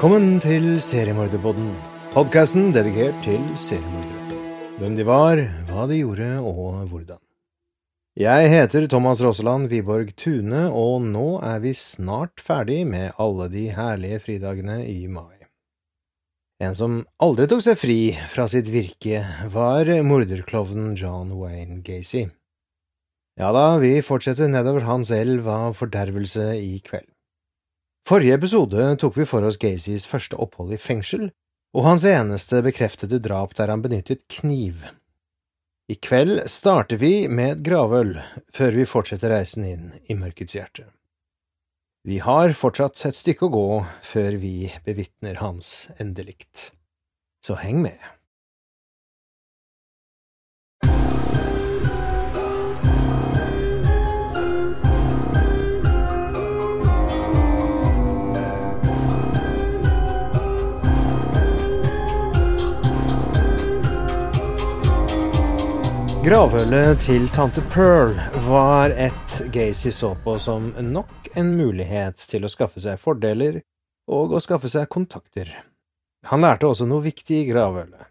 Velkommen til Seriemorderpodden, podkasten dedikert til seriemordere. Hvem de var, hva de gjorde og hvordan. Jeg heter Thomas Rosseland Wiborg Tune, og nå er vi snart ferdig med alle de herlige fridagene i mai. En som aldri tok seg fri fra sitt virke, var morderklovnen John Wayne Gacy. Ja da, vi fortsetter nedover hans elv av fordervelse i kveld. Forrige episode tok vi for oss Gacys første opphold i fengsel, og hans eneste bekreftede drap der han benyttet kniv. I kveld starter vi med et gravøl, før vi fortsetter reisen inn i mørkets hjerte. Vi har fortsatt et stykke å gå før vi bevitner hans endelikt. Så heng med. Gravølet til tante Pearl var et Gacy så på som nok en mulighet til å skaffe seg fordeler og å skaffe seg kontakter. Han lærte også noe viktig i gravølet.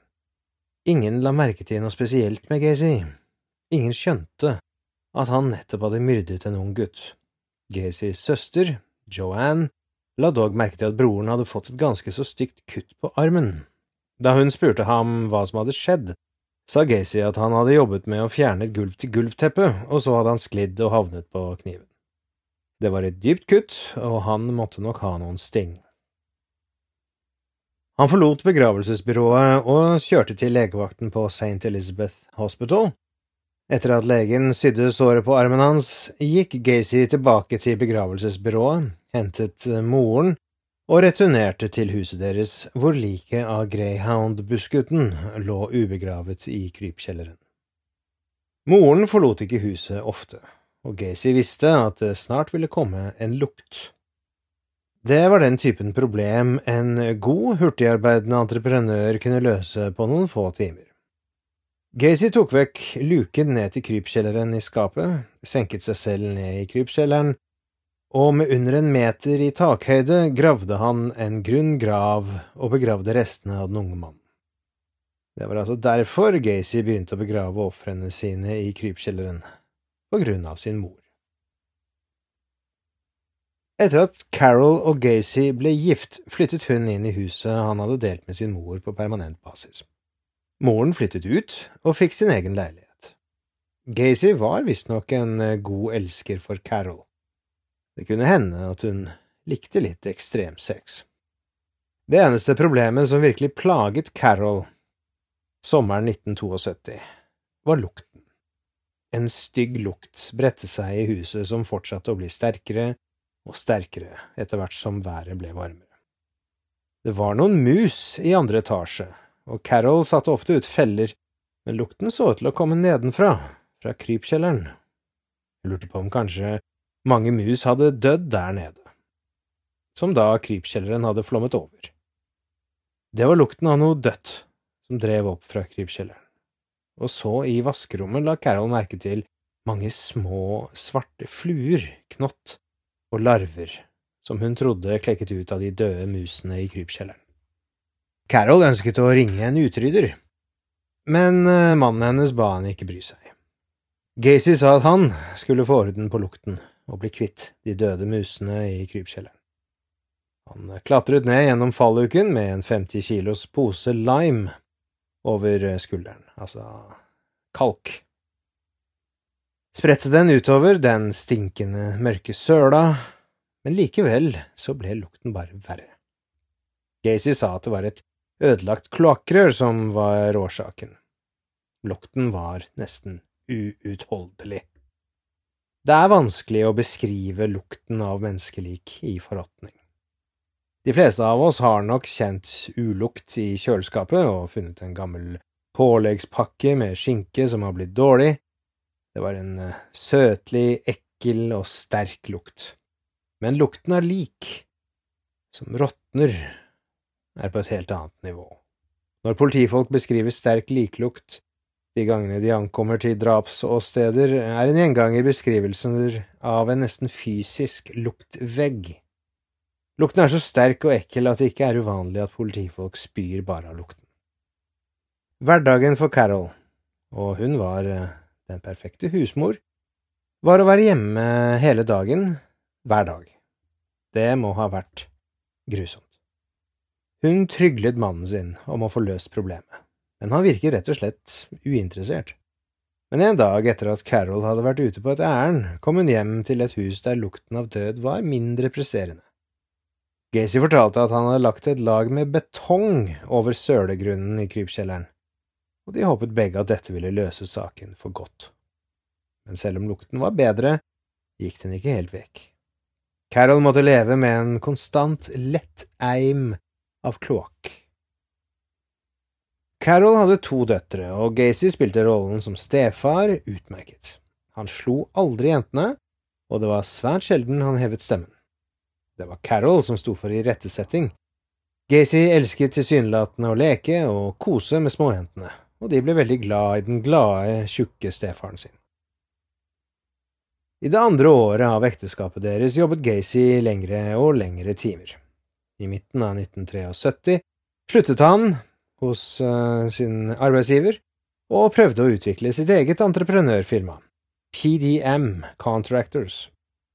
Ingen la merke til noe spesielt med Gacy. Ingen skjønte at han nettopp hadde myrdet en ung gutt. Gacys søster, Joanne, la dog merke til at broren hadde fått et ganske så stygt kutt på armen. Da hun spurte ham hva som hadde skjedd, sa Gacy at han hadde jobbet med å fjerne et gulv-til-gulv-teppe, og så hadde han sklidd og havnet på kniven. Det var et dypt kutt, og han måtte nok ha noen sting. Han forlot begravelsesbyrået og kjørte til legevakten på St. Elizabeth Hospital. Etter at legen sydde såret på armen hans, gikk Gacy tilbake til begravelsesbyrået, hentet moren og returnerte til huset deres, hvor liket av Greyhound-bussgutten lå ubegravet i krypkjelleren. Moren forlot ikke huset ofte, og Gacy visste at det snart ville komme en lukt. Det var den typen problem en god, hurtigarbeidende entreprenør kunne løse på noen få timer. Gacy tok vekk luken ned til krypkjelleren i skapet, senket seg selv ned i krypkjelleren og med under en meter i takhøyde gravde han en grunn grav og begravde restene av den unge mannen. Det var altså derfor Gacy begynte å begrave ofrene sine i krypkjelleren, på grunn av sin mor. Etter at Carol og Gacy ble gift, flyttet hun inn i huset han hadde delt med sin mor på permanent basis. Moren flyttet ut og fikk sin egen leilighet. Gacy var visstnok en god elsker for Carol. Det kunne hende at hun likte litt ekstremsex. Det eneste problemet som virkelig plaget Carol sommeren 1972, var lukten. En stygg lukt bredte seg i huset som fortsatte å bli sterkere og sterkere etter hvert som været ble varmere. Det var noen mus i andre etasje, og Carol satte ofte ut feller, men lukten så ut til å komme nedenfra, fra krypkjelleren. Jeg lurte på om kanskje mange mus hadde dødd der nede, som da krypkjelleren hadde flommet over. Det var lukten av noe dødt som drev opp fra krypkjelleren, og så i vaskerommet la Carol merke til mange små, svarte fluer, knott og larver som hun trodde klekket ut av de døde musene i krypkjelleren. Carol ønsket å ringe en utrydder, men eh, mannen hennes ba henne ikke bry seg. Gacy sa at han skulle få orden på lukten, og bli kvitt de døde musene i krypkjelleren. Han klatret ned gjennom falluken med en 50 kilos pose lime over skulderen, altså kalk. Spredte den utover den stinkende, mørke søla, men likevel så ble lukten bare verre. Gacy sa at det var et ødelagt kloakkrør som var årsaken. Lukten var nesten uutholdelig. Det er vanskelig å beskrive lukten av menneskelik i forråtning. De fleste av oss har nok kjent ulukt i kjøleskapet og funnet en gammel påleggspakke med skinke som har blitt dårlig. Det var en eh, søtlig, ekkel og sterk lukt. Men lukten av lik, som råtner, er på et helt annet nivå. Når politifolk beskriver sterk liklukt de gangene de ankommer til drapsåsteder, er en gjenganger beskrivelser av en nesten fysisk luktvegg. Lukten er så sterk og ekkel at det ikke er uvanlig at politifolk spyr bare av lukten. Hverdagen for Carol, og hun var eh, den perfekte husmor, var å være hjemme hele dagen, hver dag. Det må ha vært grusomt. Hun tryglet mannen sin om å få løst problemet, men han virket rett og slett uinteressert. Men en dag etter at Carol hadde vært ute på et ærend, kom hun hjem til et hus der lukten av død var mindre presserende. Gacy fortalte at han hadde lagt et lag med betong over sølegrunnen i krypkjelleren, og de håpet begge at dette ville løse saken for godt. Men selv om lukten var bedre, gikk den ikke helt vekk. Carol måtte leve med en konstant lett eim av kloakk. Carol hadde to døtre, og Gacy spilte rollen som stefar utmerket. Han slo aldri jentene, og det var svært sjelden han hevet stemmen. Det var Carol som sto for irettesetting. Gacy elsket tilsynelatende å leke og kose med småjentene, og de ble veldig glad i den glade, tjukke stefaren sin. I det andre året av ekteskapet deres jobbet Gacy lengre og lengre timer. I midten av 1973 sluttet han hos uh, sin arbeidsgiver og prøvde å utvikle sitt eget entreprenørfirma, PDM Contractors,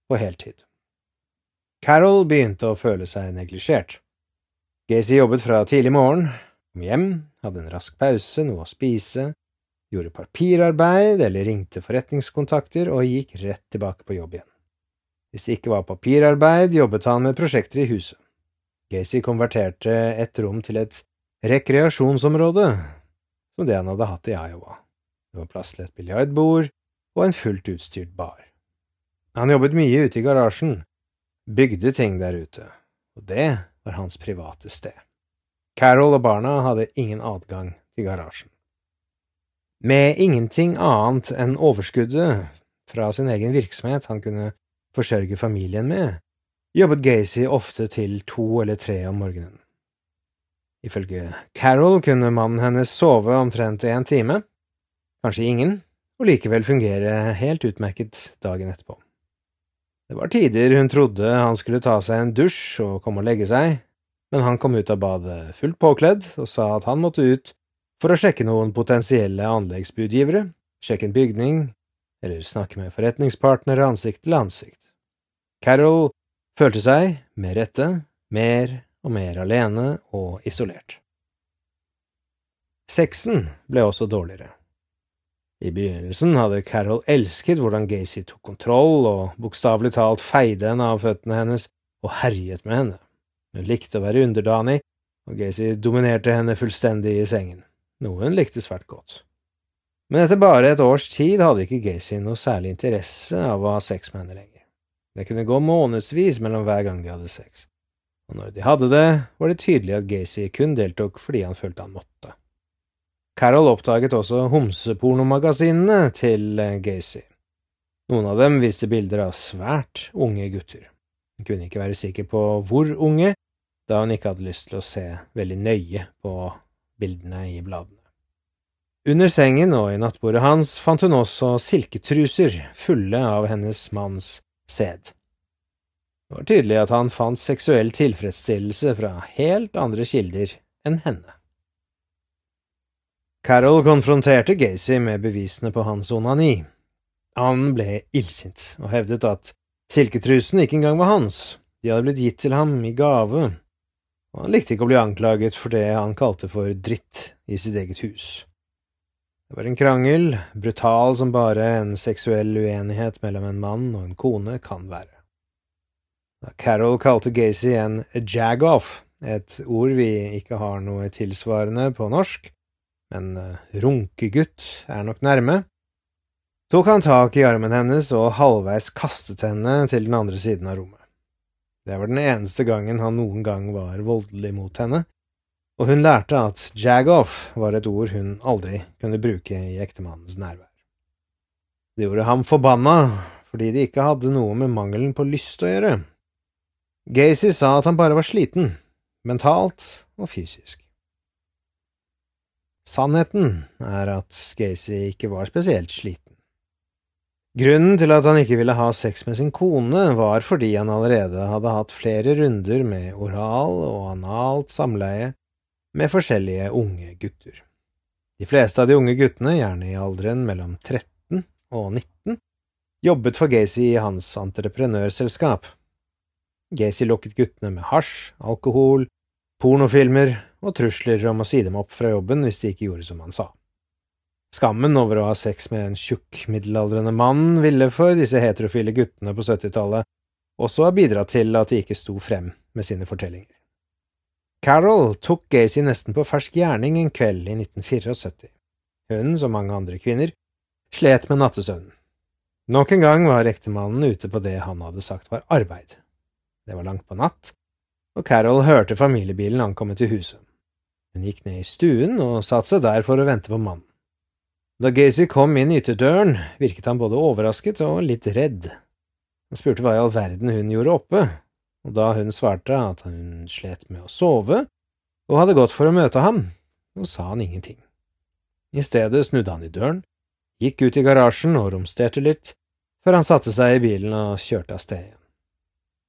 på heltid. Carol begynte å føle seg neglisjert. Gacy jobbet fra tidlig morgen, kom hjem, hadde en rask pause, noe å spise, gjorde papirarbeid eller ringte forretningskontakter og gikk rett tilbake på jobb igjen. Hvis det ikke var papirarbeid, jobbet han med prosjekter i huset. Gacy konverterte et rom til et rekreasjonsområde, som det han hadde hatt i Iowa. Det var plass til et biljardbord og en fullt utstyrt bar. Han jobbet mye ute i garasjen, bygde ting der ute, og det var hans private sted. Carol og barna hadde ingen adgang til garasjen. Med ingenting annet enn overskuddet fra sin egen virksomhet han kunne forsørge familien med, jobbet Gacy ofte til to eller tre om morgenen. Ifølge Carol kunne mannen hennes sove omtrent en time, kanskje ingen, og likevel fungere helt utmerket dagen etterpå. Det var tider hun trodde han skulle ta seg en dusj og komme og legge seg, men han kom ut av badet fullt påkledd og sa at han måtte ut for å sjekke noen potensielle anleggsbudgivere, sjekke en bygning, eller snakke med forretningspartnere ansikt til ansikt. Carol følte seg, med rette, mer og mer alene og isolert. Sexen ble også dårligere. I begynnelsen hadde Carol elsket hvordan Gacy tok kontroll og bokstavelig talt feide henne av føttene hennes og herjet med henne. Hun likte å være underdanig, og Gacy dominerte henne fullstendig i sengen, noe hun likte svært godt. Men etter bare et års tid hadde ikke Gacy noe særlig interesse av å ha sex med henne lenger. Det kunne gå månedsvis mellom hver gang de hadde sex, og når de hadde det, var det tydelig at Gacy kun deltok fordi han følte han måtte. Carol oppdaget også homsepornomagasinene til eh, Gacy. Noen av dem viste bilder av svært unge gutter. Hun kunne ikke være sikker på hvor unge, da hun ikke hadde lyst til å se veldig nøye på bildene i bladene. Under sengen og i nattbordet hans fant hun også silketruser fulle av hennes manns sæd. Det var tydelig at han fant seksuell tilfredsstillelse fra helt andre kilder enn henne. Carol konfronterte Gacy med bevisene på hans onani. Han ble illsint og hevdet at silketrusen ikke engang var hans, de hadde blitt gitt til ham i gave, og han likte ikke å bli anklaget for det han kalte for dritt i sitt eget hus. Det var en krangel, brutal som bare en seksuell uenighet mellom en mann og en kone kan være. Carol kalte Gacy en jag-off, et ord vi ikke har noe tilsvarende på norsk, men eh, runkegutt er nok nærme, tok han tak i armen hennes og halvveis kastet henne til den andre siden av rommet. Det var den eneste gangen han noen gang var voldelig mot henne, og hun lærte at jag-off var et ord hun aldri kunne bruke i ektemannens nærvær. Det gjorde ham forbanna, fordi det ikke hadde noe med mangelen på lyst å gjøre. Gacy sa at han bare var sliten, mentalt og fysisk. Sannheten er at Gacy ikke var spesielt sliten. Grunnen til at han ikke ville ha sex med sin kone, var fordi han allerede hadde hatt flere runder med oral og analt samleie med forskjellige unge gutter. De fleste av de unge guttene, gjerne i alderen mellom 13 og 19, jobbet for Gacy i hans entreprenørselskap. Gacy lokket guttene med hasj, alkohol, pornofilmer og trusler om å si dem opp fra jobben hvis de ikke gjorde som han sa. Skammen over å ha sex med en tjukk, middelaldrende mann ville for disse heterofile guttene på 70-tallet også ha bidratt til at de ikke sto frem med sine fortellinger. Carol tok Gacy nesten på fersk gjerning en kveld i 1974. Hun, som mange andre kvinner, slet med nattesøvnen. Nok en gang var ektemannen ute på det han hadde sagt var arbeid. Det var langt på natt, og Carol hørte familiebilen ankomme til huset. Hun gikk ned i stuen og satte seg der for å vente på mannen. Da Gacy kom inn ytterdøren, virket han både overrasket og litt redd. Han spurte hva i all verden hun gjorde oppe, og da hun svarte at hun slet med å sove og hadde gått for å møte ham, så sa han ingenting. I stedet snudde han i døren, gikk ut i garasjen og romsterte litt, før han satte seg i bilen og kjørte av sted igjen.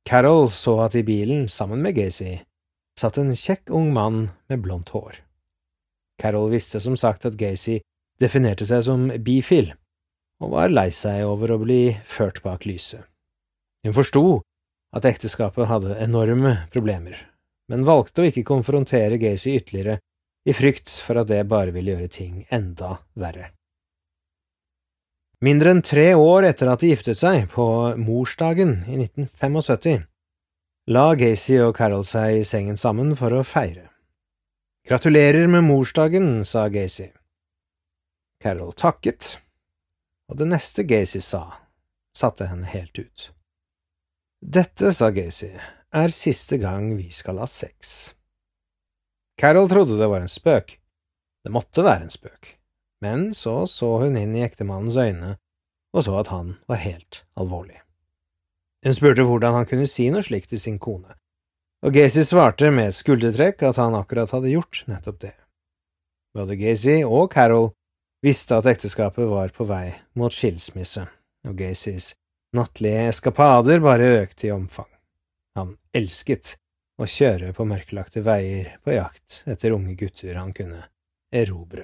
Carol så at i bilen, sammen med Gacy, satt en kjekk ung mann med blondt hår. Carol visste som sagt at Gacy definerte seg som bifil, og var lei seg over å bli ført bak lyset. Hun forsto at ekteskapet hadde enorme problemer, men valgte å ikke konfrontere Gacy ytterligere i frykt for at det bare ville gjøre ting enda verre. Mindre enn tre år etter at de giftet seg, på morsdagen i 1975, la Gacy og Carol seg i sengen sammen for å feire. Gratulerer med morsdagen, sa Gacy. Carol takket, og det neste Gacy sa, satte henne helt ut. Dette, sa Gacy, er siste gang vi skal ha sex. Carol trodde det var en spøk. Det måtte være en spøk, men så så hun inn i ektemannens øyne og så at han var helt alvorlig. Hun spurte hvordan han kunne si noe slikt til sin kone, og Gacy svarte med et skuldertrekk at han akkurat hadde gjort nettopp det. Både Gacy og Carol visste at ekteskapet var på vei mot skilsmisse, og Gacys Nattlige eskapader bare økte i omfang. Han elsket å kjøre på mørklagte veier på jakt etter unge gutter han kunne erobre.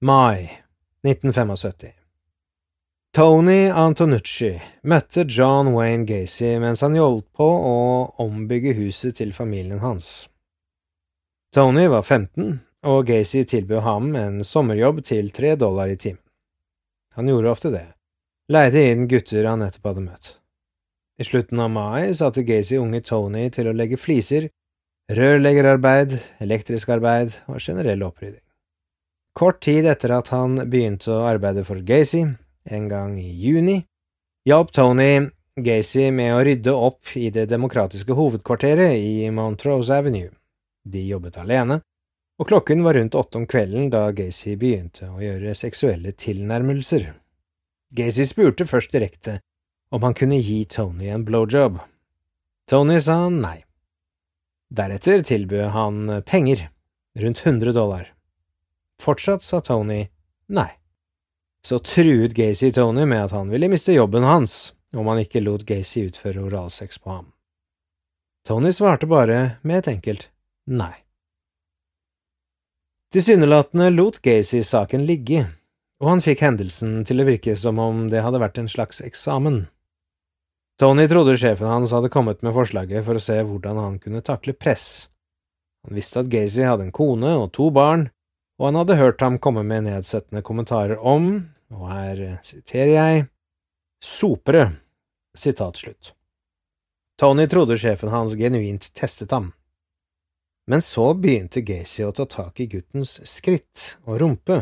Mai 1975 Tony Antonucci møtte John Wayne Gacy mens han holdt på å ombygge huset til familien hans. Tony var 15, og Gacy tilbød ham en sommerjobb til tre dollar i timen. Han gjorde ofte det, leide inn gutter han nettopp hadde møtt. I slutten av mai satte Gacy unge Tony til å legge fliser, rørleggerarbeid, elektrisk arbeid og generell opprydding. Kort tid etter at han begynte å arbeide for Gacy, en gang i juni, hjalp Tony Gacy med å rydde opp i det demokratiske hovedkvarteret i Montrose Avenue. De jobbet alene, og klokken var rundt åtte om kvelden da Gacy begynte å gjøre seksuelle tilnærmelser. Gacy spurte først direkte om han kunne gi Tony en blowjob. Tony sa nei. Deretter tilbød han penger, rundt 100 dollar. Fortsatt sa Tony nei. Så truet Gacy Tony med at han ville miste jobben hans om han ikke lot Gacy utføre oralsex på ham. Tony svarte bare med et enkelt nei. Tilsynelatende lot Gacy saken ligge, og han fikk hendelsen til å virke som om det hadde vært en slags eksamen. Tony trodde sjefen hans hadde kommet med forslaget for å se hvordan han kunne takle press. Han visste at Gacy hadde en kone og to barn, og han hadde hørt ham komme med nedsettende kommentarer om, og her siterer jeg, sopere, sitat slutt. Tony trodde sjefen hans genuint testet ham. Men så begynte Gacy å ta tak i guttens skritt og rumpe,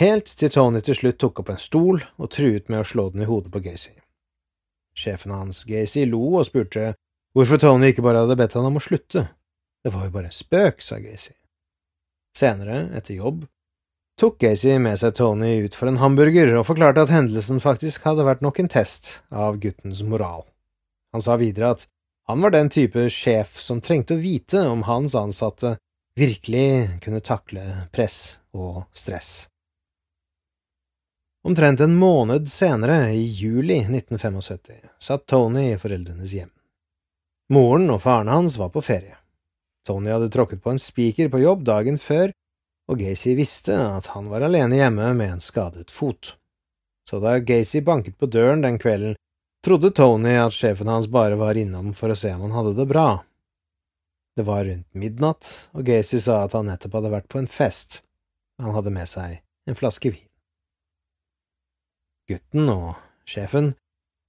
helt til Tony til slutt tok opp en stol og truet med å slå den i hodet på Gacy. Sjefen hans, Gacy, lo og spurte hvorfor Tony ikke bare hadde bedt han om å slutte. Det var jo bare en spøk, sa Gacy. Senere, etter jobb, tok Gacy med seg Tony ut for en hamburger og forklarte at hendelsen faktisk hadde vært nok en test av guttens moral. Han sa videre at han var den type sjef som trengte å vite om hans ansatte virkelig kunne takle press og stress. Omtrent en måned senere, i juli 1975, satt Tony i foreldrenes hjem. Moren og faren hans var på ferie. Tony hadde tråkket på en spiker på jobb dagen før, og Gacy visste at han var alene hjemme med en skadet fot. Så da Gacy banket på døren den kvelden, trodde Tony at sjefen hans bare var innom for å se om han hadde det bra. Det var rundt midnatt, og Gacy sa at han nettopp hadde vært på en fest. Han hadde med seg en flaske vin. Gutten og sjefen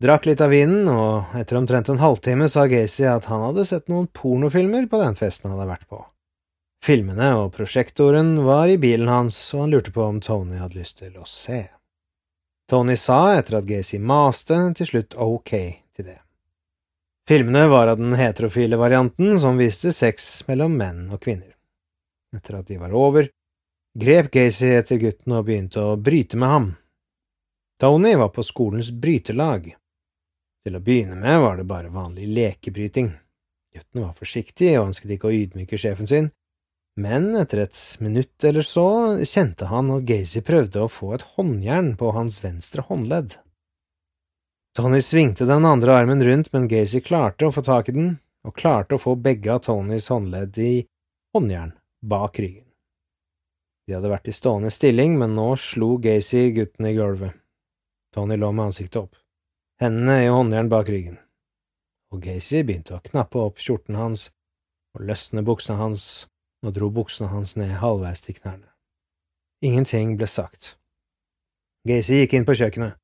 drakk litt av vinen, og etter omtrent en halvtime sa Gacy at han hadde sett noen pornofilmer på den festen han hadde vært på. Filmene og prosjektoren var i bilen hans, og han lurte på om Tony hadde lyst til å se. Tony sa, etter at Gacy maste, til slutt ok til det. Filmene var av den heterofile varianten som viste sex mellom menn og kvinner. Etter at de var over, grep Gacy etter gutten og begynte å bryte med ham. Tony var på skolens brytelag. Til å begynne med var det bare vanlig lekebryting. Gutten var forsiktig og ønsket ikke å ydmyke sjefen sin, men etter et minutt eller så kjente han at Gacy prøvde å få et håndjern på hans venstre håndledd. Tony svingte den andre armen rundt, men Gacy klarte å få tak i den, og klarte å få begge av Tonys håndledd i håndjern bak ryggen. De hadde vært i stående stilling, men nå slo Gacy gutten i gulvet. Tony lå med ansiktet opp, hendene i håndjern bak ryggen, og Gacy begynte å knappe opp skjorten hans og løsne buksene hans og dro buksene hans ned halvveis til knærne. Ingenting ble sagt. Gacy gikk inn på kjøkkenet.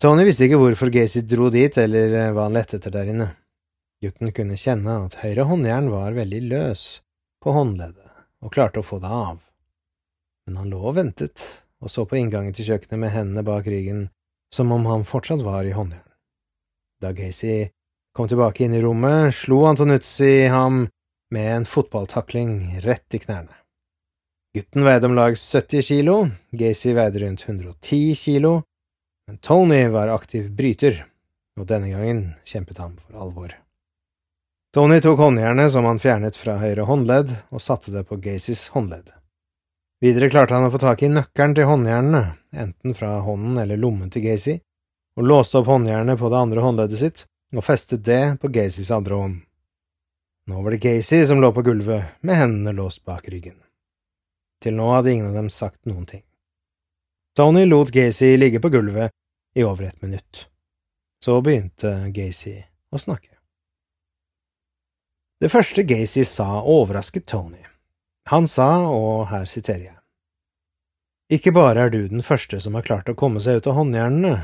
Tony visste ikke hvorfor Gacy dro dit, eller eh, hva han lette etter der inne. Gutten kunne kjenne at høyre håndjern var veldig løs på håndleddet, og klarte å få det av. Men han lå og ventet, og så på inngangen til kjøkkenet med hendene bak ryggen som om han fortsatt var i håndjern. Da Gacy kom tilbake inn i rommet, slo Antonuzzi ham med en fotballtakling rett i knærne. Gutten veide om lag 70 kilo, Gacy veide rundt 110 kilo, men Tony var aktiv bryter, og denne gangen kjempet han for alvor. Tony tok håndjernet som han fjernet fra høyre håndledd, og satte det på Gacys håndledd. Videre klarte han å få tak i nøkkelen til håndjernene, enten fra hånden eller lommen til Gacy, og låste opp håndjernet på det andre håndleddet sitt og festet det på Gacys andre hånd. Nå var det Gacy som lå på gulvet med hendene låst bak ryggen. Til nå hadde ingen av dem sagt noen ting. Tony lot Gacy ligge på gulvet i over et minutt. Så begynte Gacy å snakke. Det første Gacy sa, overrasket Tony. Han sa, og her siterer jeg, Ikke bare er du den første som har klart å komme seg ut av håndjernene,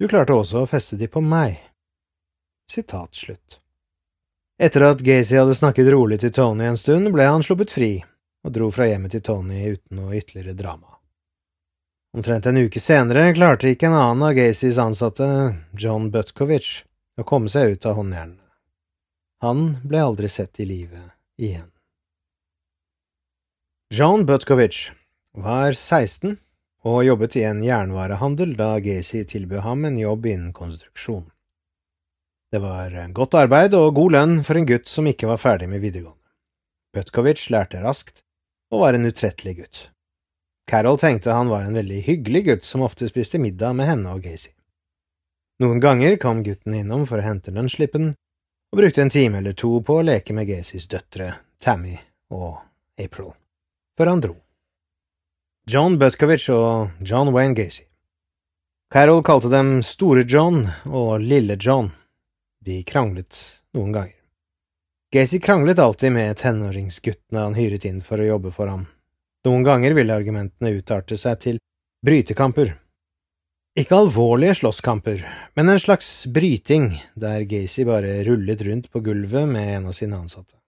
du klarte også å feste de på meg. Sitat slutt. Etter at Gacy hadde snakket rolig til Tony en stund, ble han sluppet fri og dro fra hjemmet til Tony uten noe ytterligere drama. Omtrent en uke senere klarte ikke en annen av Gacys ansatte, John Butkovich, å komme seg ut av håndjernene. Han ble aldri sett i live igjen. John Butkovich var 16 og jobbet i en jernvarehandel da Gacy tilbød ham en jobb innen konstruksjon. Det var godt arbeid og god lønn for en gutt som ikke var ferdig med videregående. Butkovich lærte raskt og var en utrettelig gutt. Carol tenkte han var en veldig hyggelig gutt som ofte spiste middag med henne og Gacy. Noen ganger kom gutten innom for å hente lønnsslippen, og brukte en time eller to på å leke med Gacys døtre, Tammy og April, før han dro. John Butkovich og John Wayne Gacy. Carol kalte dem Store John og Lille John de kranglet noen ganger. Gacy kranglet alltid med tenåringsguttene han hyret inn for å jobbe for ham. Noen ganger ville argumentene utarte seg til brytekamper. Ikke alvorlige slåsskamper, men en slags bryting der Gacy bare rullet rundt på gulvet med en av sine ansatte.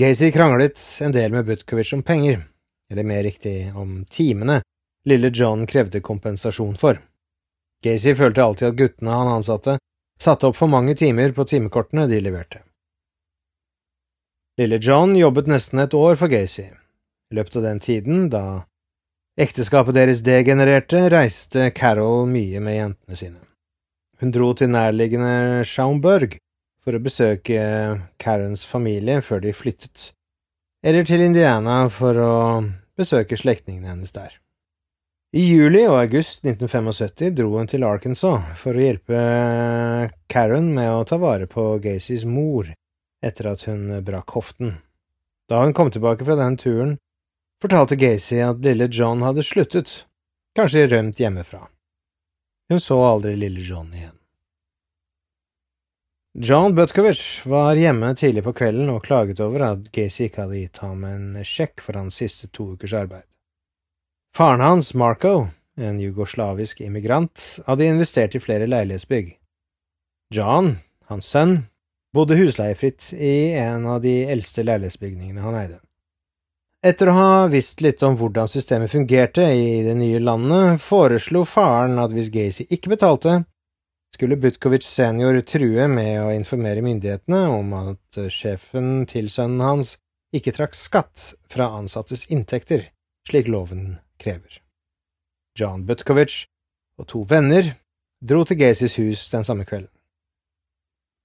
Gacy kranglet en del med Butkovich om penger, eller mer riktig om timene lille John krevde kompensasjon for. Gacy følte alltid at guttene han ansatte, satte opp for mange timer på timekortene de leverte. Lille John jobbet nesten et år for Gacy. I løpet av den tiden, da ekteskapet deres degenererte, reiste Carol mye med jentene sine. Hun dro til nærliggende Schaumburg for å besøke Karens familie før de flyttet, eller til Indiana for å besøke slektningene hennes der. I juli og august 1975 dro hun til Arkansas for å hjelpe Karen med å ta vare på Gacys mor etter at hun brakk hoften. Da hun kom tilbake fra den turen, fortalte Gacy at lille John hadde sluttet, kanskje rømt hjemmefra. Hun så aldri lille John igjen. John Butkovich var hjemme tidlig på kvelden og klaget over at Gacy ikke hadde gitt ham en sjekk for hans siste to ukers arbeid. Faren hans, Marco, en jugoslavisk immigrant, hadde investert i flere leilighetsbygg. John, hans sønn, bodde husleiefritt i en av de eldste leilighetsbygningene han eide. Etter å ha visst litt om hvordan systemet fungerte i det nye landet, foreslo faren at hvis Gacy ikke betalte, skulle Butkovic senior true med å informere myndighetene om at sjefen til sønnen hans ikke trakk skatt fra ansattes inntekter, slik loven krever. John Butkovic og to venner dro til Gacys hus den samme kvelden.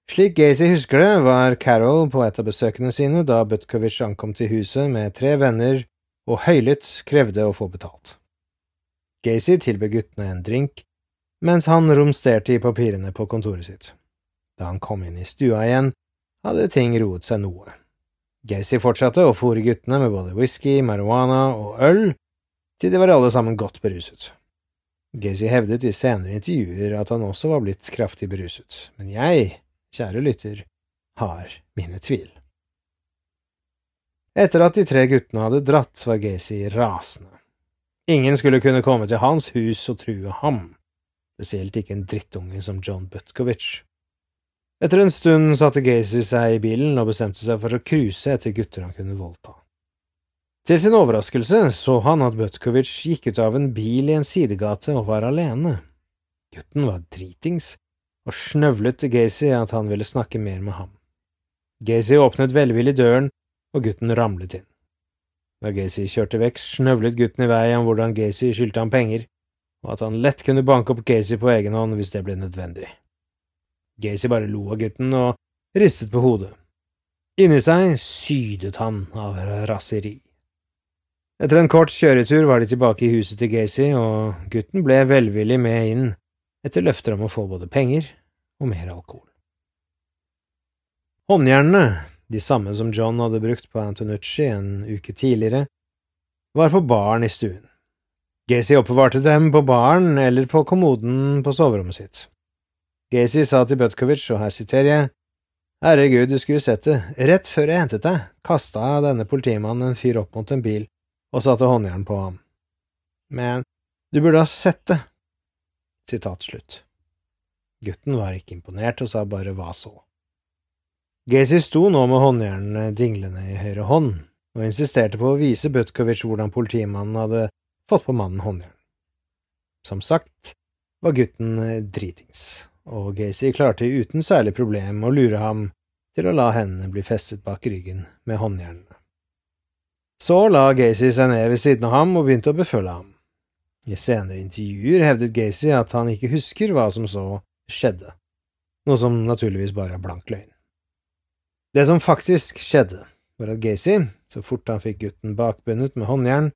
Slik Gacy husker det, var Carol på et av besøkene sine da Butkovic ankom til huset med tre venner og høylytt krevde å få betalt. Gacy tilbød guttene en drink, mens han romsterte i papirene på kontoret sitt. Da han kom inn i stua igjen, hadde ting roet seg noe. Gacy fortsatte å fòre guttene med både whisky, marihuana og øl, til de var alle sammen godt beruset. Gacy hevdet i senere intervjuer at han også var blitt kraftig beruset, men jeg, kjære lytter, har mine tvil. Etter at de tre guttene hadde dratt, var Gacy rasende. Ingen skulle kunne komme til hans hus og true ham, spesielt ikke en drittunge som John Butkovich. Etter en stund satte Gacy seg i bilen og bestemte seg for å cruise etter gutter han kunne voldta. Til sin overraskelse så han at Butkovic gikk ut av en bil i en sidegate og var alene. Gutten var dritings og snøvlet til Gacy at han ville snakke mer med ham. Gacy åpnet velvillig døren, og gutten ramlet inn. Da Gacy kjørte vekk, snøvlet gutten i vei om hvordan Gacy skyldte ham penger, og at han lett kunne banke opp Gacy på egen hånd hvis det ble nødvendig. Gacy bare lo av gutten og ristet på hodet. Inni seg sydet han av raseri. Etter en kort kjøretur var de tilbake i huset til Gacy, og gutten ble velvillig med inn etter løfter om å få både penger og mer alkohol. Håndjernene, de samme som John hadde brukt på Antonucci en uke tidligere, var på baren i stuen. Gacy oppbevarte dem på baren eller på kommoden på soverommet sitt. Gacy sa til Butkovich, og her siterer jeg, Herregud, du skulle sett det, rett før jeg hentet deg, kasta denne politimannen en fyr opp mot en bil og satte håndjern på ham. Men du burde ha sett det. Sitat slutt. Gutten var ikke imponert og sa bare hva så. Gacy sto nå med håndjernene dinglende i høyre hånd og insisterte på å vise Butkovic hvordan politimannen hadde fått på mannen håndjern. Som sagt var gutten dritings, og Gacy klarte uten særlig problem å lure ham til å la hendene bli festet bak ryggen med håndjernene. Så la Gacy seg ned ved siden av ham og begynte å befølge ham. I senere intervjuer hevdet Gacy at han ikke husker hva som så skjedde, noe som naturligvis bare er blank løgn. Det som faktisk skjedde, var at Gacy, så fort han fikk gutten bakbundet med håndjern,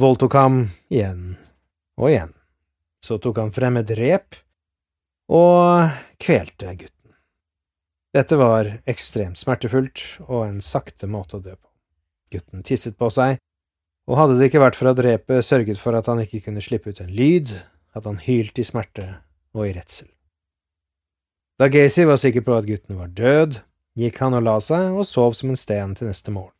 voldtok ham igjen og igjen. Så tok han frem et rep og kvelte gutten. Dette var ekstremt smertefullt og en sakte måte å dø på. Gutten tisset på seg, og hadde det ikke vært for at repet sørget for at han ikke kunne slippe ut en lyd, hadde han hylt i smerte og i redsel. Da Gacy var sikker på at gutten var død, gikk han og la seg og sov som en sten til neste morgen.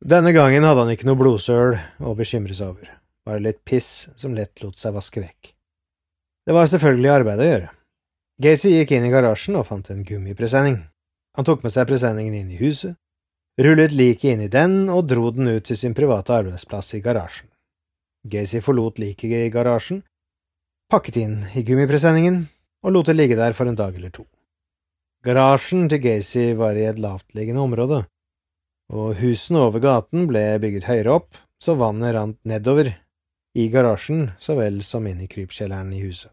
Denne gangen hadde han ikke noe blodsøl å bekymre seg over, bare litt piss som lett lot seg vaske vekk. Det var selvfølgelig arbeid å gjøre. Gacy gikk inn i garasjen og fant en gummipresenning. Han tok med seg presenningen inn i huset, rullet liket inn i den og dro den ut til sin private arbeidsplass i garasjen. Gacy forlot liket i garasjen, pakket inn i gummipresenningen og lot det ligge der for en dag eller to. Garasjen til Gacy var i et lavtliggende område, og husene over gaten ble bygget høyere opp, så vannet rant nedover, i garasjen så vel som inn i krypkjelleren i huset.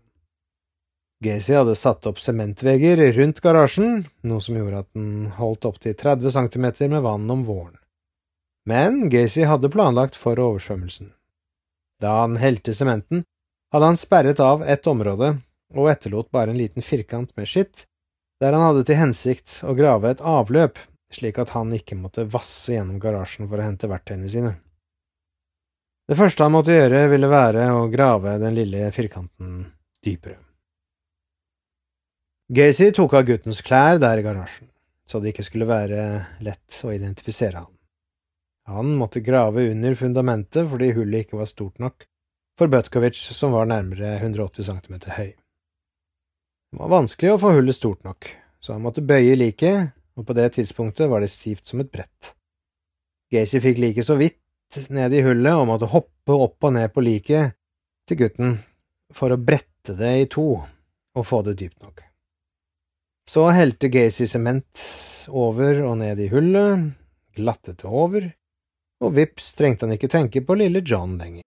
Gacy hadde satt opp sementvegger rundt garasjen, noe som gjorde at den holdt opptil 30 cm med vann om våren. Men Gacy hadde planlagt for oversvømmelsen. Da han helte sementen, hadde han sperret av ett område og etterlot bare en liten firkant med skitt der han hadde til hensikt å grave et avløp, slik at han ikke måtte vasse gjennom garasjen for å hente verktøyene sine. Det første han måtte gjøre, ville være å grave den lille firkanten dypere. Gacy tok av guttens klær der i garasjen, så det ikke skulle være lett å identifisere han. Han måtte grave under fundamentet fordi hullet ikke var stort nok for Butkovic, som var nærmere 180 cm høy. Det var vanskelig å få hullet stort nok, så han måtte bøye liket, og på det tidspunktet var det stivt som et brett. Gacy fikk liket så vidt ned i hullet og måtte hoppe opp og ned på liket til gutten for å brette det i to og få det dypt nok. Så helte Gacy sement over og ned i hullet, glattet det over, og vips trengte han ikke tenke på lille John lenger.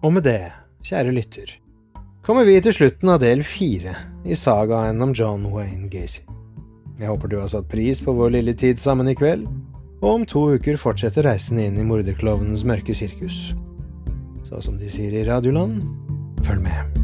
Og med det, kjære lytter, kommer vi til slutten av del fire i sagaen om John Wayne Gacy. Jeg håper du har satt pris på vår lille tid sammen i kveld, og om to uker fortsetter reisen inn i morderklovnens mørke sirkus. Så som de sier i Radioland, følg med.